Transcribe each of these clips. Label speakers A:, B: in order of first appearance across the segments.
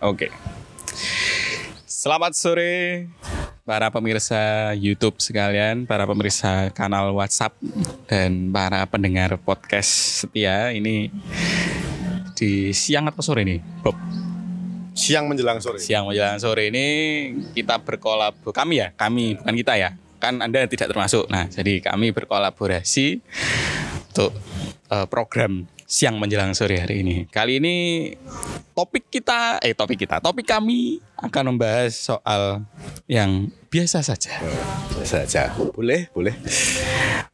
A: Oke. Selamat sore para pemirsa YouTube sekalian, para pemirsa kanal WhatsApp dan para pendengar podcast setia. Ini di siang atau sore nih, Bob?
B: Siang menjelang sore.
A: Siang menjelang sore ini kita berkolab kami ya, kami bukan kita ya. Kan Anda tidak termasuk. Nah, jadi kami berkolaborasi untuk uh, program siang menjelang sore hari ini. Kali ini topik kita, eh topik kita, topik kami akan membahas soal yang biasa saja.
B: Biasa saja. Boleh, boleh.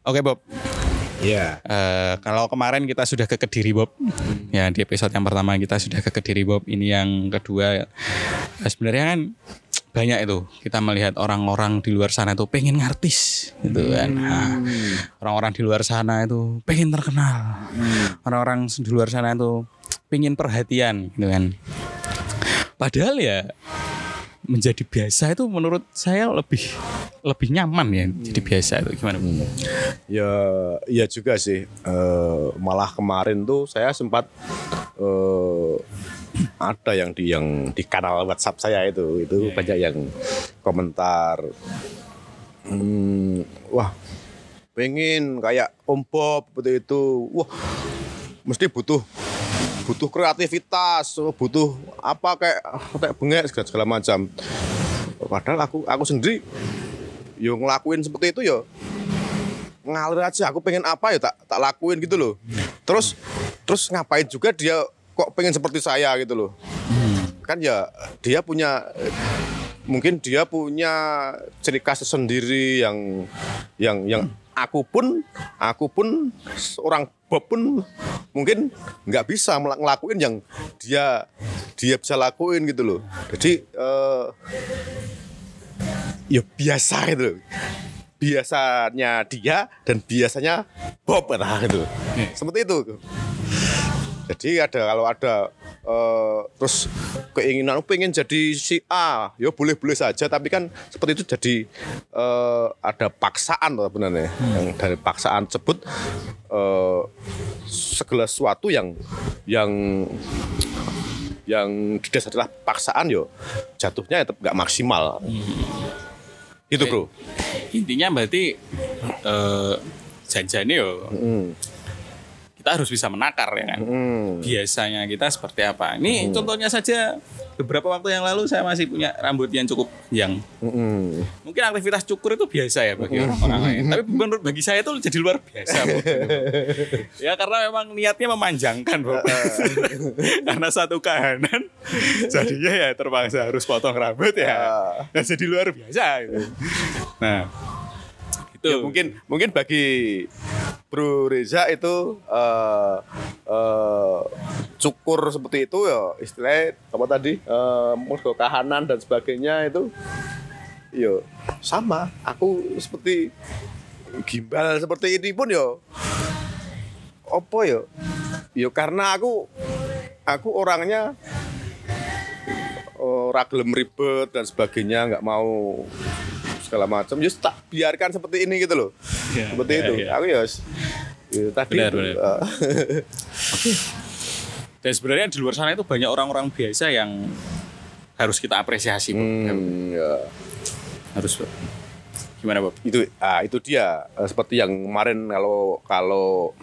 A: Oke Bob.
B: Ya.
A: Uh, kalau kemarin kita sudah ke Kediri Bob, ya di episode yang pertama kita sudah ke Kediri Bob. Ini yang kedua, sebenarnya kan banyak itu. Kita melihat orang-orang di luar sana itu pengen ngartis gitu kan. Nah, orang-orang di luar sana itu pengen terkenal. Orang-orang di luar sana itu pengen perhatian gitu kan. Padahal ya menjadi biasa itu menurut saya lebih lebih nyaman ya jadi biasa itu. Gimana?
B: Hmm. ya ya juga sih. Uh, malah kemarin tuh saya sempat uh, ada yang di yang di kanal WhatsApp saya itu itu yeah, banyak yang komentar hmm, wah pengen kayak Om Bob seperti itu. Wah mesti butuh butuh kreativitas butuh apa kayak kayak bengek segala, segala macam. Padahal aku aku sendiri yo ngelakuin seperti itu yo ngalir aja aku pengen apa ya tak tak lakuin gitu loh. Terus terus ngapain juga dia kok pengen seperti saya gitu loh. Hmm. kan ya dia punya mungkin dia punya ciri khas sendiri yang yang yang aku pun aku pun seorang Bob pun mungkin nggak bisa ngelakuin yang dia dia bisa lakuin gitu loh. Jadi uh, ya biasa gitu loh. Biasanya dia dan biasanya Bob nah gitu seperti itu jadi ada kalau ada uh, terus keinginan pengen jadi si A, ya boleh-boleh saja. Tapi kan seperti itu jadi uh, ada paksaan sebenarnya. Hmm. Yang dari paksaan tersebut uh, segala sesuatu yang yang yang tidak adalah paksaan yo jatuhnya tetap nggak maksimal. Hmm. Itu bro.
A: Intinya berarti uh, janjinya yo. Hmm kita harus bisa menakar ya kan. Hmm. Biasanya kita seperti apa? Ini hmm. contohnya saja beberapa waktu yang lalu saya masih punya rambut yang cukup yang hmm. mungkin aktivitas cukur itu biasa ya bagi hmm. orang lain. Tapi menurut bagi saya itu jadi luar biasa. ya karena memang niatnya memanjangkan, Bro. karena satu kahanan jadinya ya terpaksa harus potong rambut ya. Dan jadi luar biasa gitu. Nah,
B: itu ya, mungkin mungkin bagi Bro Reza itu uh, uh, cukur seperti itu ya istilahnya apa tadi uh, kahanan dan sebagainya itu yo sama aku seperti gimbal seperti ini pun yo opo yo yo karena aku aku orangnya oh, ragilem ribet dan sebagainya nggak mau segala macam. Just tak biarkan seperti ini gitu loh yeah, seperti yeah, itu. yeah. aku ya, ya tadi benar, itu, benar. Uh,
A: dan sebenarnya di luar sana itu banyak orang-orang biasa yang harus kita apresiasi hmm, ya. harus gimana Bob?
B: Itu ah itu dia. Uh, seperti yang kemarin kalau kalau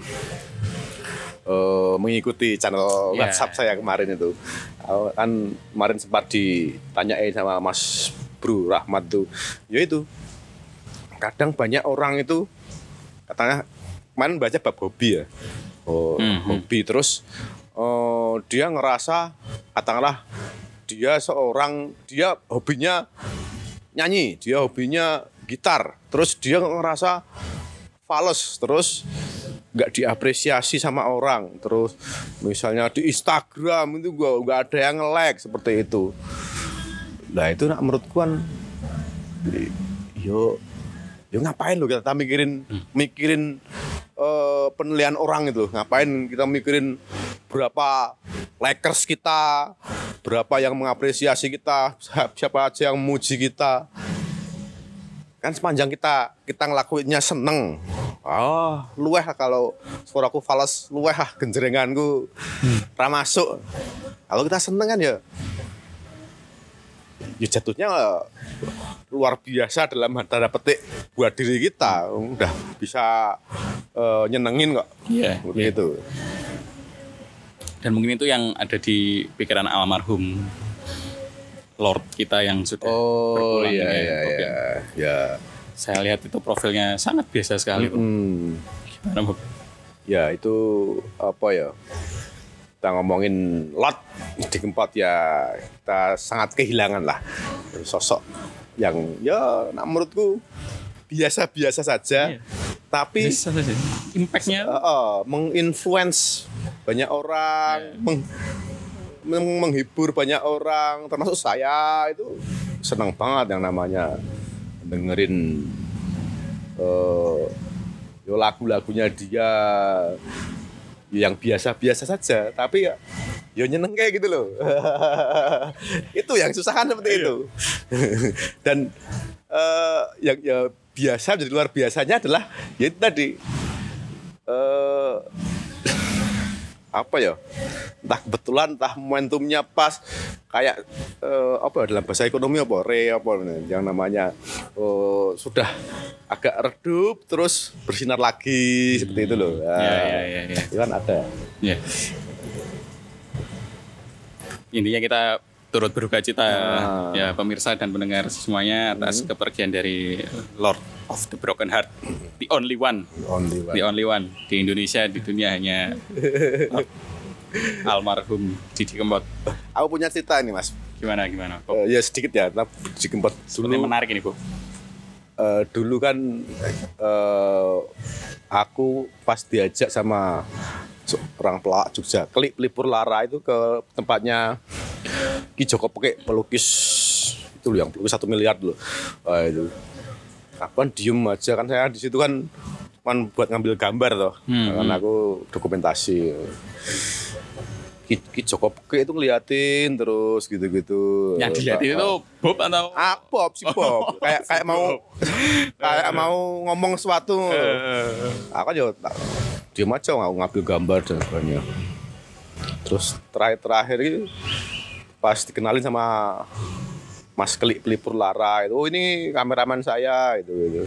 B: uh, mengikuti channel yeah. WhatsApp saya kemarin itu. Kan kemarin sempat ditanyain sama Mas bro Rahmat tuh. Ya itu kadang banyak orang itu katanya kemarin baca bab hobi ya? Oh mm -hmm. hobi. Terus oh, dia ngerasa katakanlah dia seorang dia hobinya nyanyi dia hobinya gitar. Terus dia ngerasa fals terus nggak diapresiasi sama orang. Terus misalnya di Instagram itu gua nggak ada yang like seperti itu. Nah itu nak menurutku kan yo yo ngapain lo kita mikirin mikirin uh, penilaian orang itu ngapain kita mikirin berapa likers kita berapa yang mengapresiasi kita siapa aja yang muji kita. Kan sepanjang kita kita ngelakuinnya seneng. Oh luweh kalau suaraku fals luweh ah genjrenganku. Hmm. ramasuk kalau kita seneng kan ya ya jatuhnya eh, luar biasa dalam tanda petik buat diri kita udah bisa eh, nyenengin kok
A: Iya,
B: begitu
A: Dan mungkin itu yang ada di pikiran almarhum Lord kita yang sudah
B: oh
A: berpulang
B: iya
A: ini,
B: iya
A: ya.
B: iya ya
A: Saya lihat itu profilnya sangat biasa sekali.
B: Hmm.
A: Gimana, Bob?
B: ya itu apa ya kita ngomongin lot di tempat ya kita sangat kehilangan lah sosok yang ya nah, menurutku biasa-biasa saja
A: Iya.
B: tapi
A: saja. Impactnya
B: uh, uh, menginfluence banyak orang meng- meng- menghibur banyak orang termasuk saya itu senang banget yang namanya dengerin eh yo lagu-lagunya dia yang biasa-biasa saja tapi ya yo nyeneng kayak gitu loh. Itu yang susah kan seperti itu. Dan eh yang ya biasa jadi luar biasanya adalah ya itu tadi eh apa ya? Entah kebetulan entah momentumnya pas. Kayak eh, apa ya, dalam bahasa ekonomi apa? Re apa? Yang namanya eh, sudah agak redup terus bersinar lagi seperti itu loh.
A: Ya, ya, ya, ya.
B: itu kan ada.
A: Ya. Intinya kita turut berduka cita
B: Ah.
A: ya pemirsa dan pendengar semuanya atas kepergian dari Lord of the Broken Heart, the only one,
B: only one.
A: the only one di Indonesia di dunia hanya almarhum Didi Kempot.
B: aku punya cerita ini mas
A: Gimana gimana?
B: Eh, ya sedikit ya tapi sedikit dulu
A: sepertinya menarik ini, Bu.
B: eh, dulu kan eh, aku pas diajak sama orang pelak Jogja klik pelipur lara itu ke tempatnya Ki Joko Peke pelukis itu loh yang pelukis satu miliar dulu Wah, itu. Aku kan diem aja? Kan saya di situ kan kan buat ngambil gambar toh.
A: Hmm,
B: kan aku dokumentasi. Ki, Ki Joko Peke itu ngeliatin terus gitu-gitu.
A: Yang dilihatin itu Bob atau?
B: Ah, Bob si Bob. kayak kayak mau kayak mau ngomong sesuatu. Aku kan ya tak- diem aja nggak ngambil gambar dan sebagainya. Terus terakhir terakhir itu pas dikenalin sama Mas Kelik Pelipur Lara itu, oh ini kameramen saya itu gitu.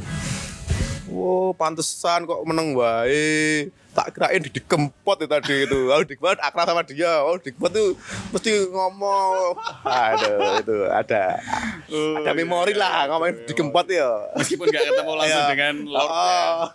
B: Wow, pantesan kok meneng wae. Tak kirain di Kempot itu tadi itu. Oh, Dikempot akrab sama dia. Oh, Dikempot tuh mesti ngomong. Aduh, itu ada ada memori lah ngomongin di Kempot ya.
A: Meskipun nggak ketemu langsung
B: Ya.
A: dengan Lord ya.
B: Oh.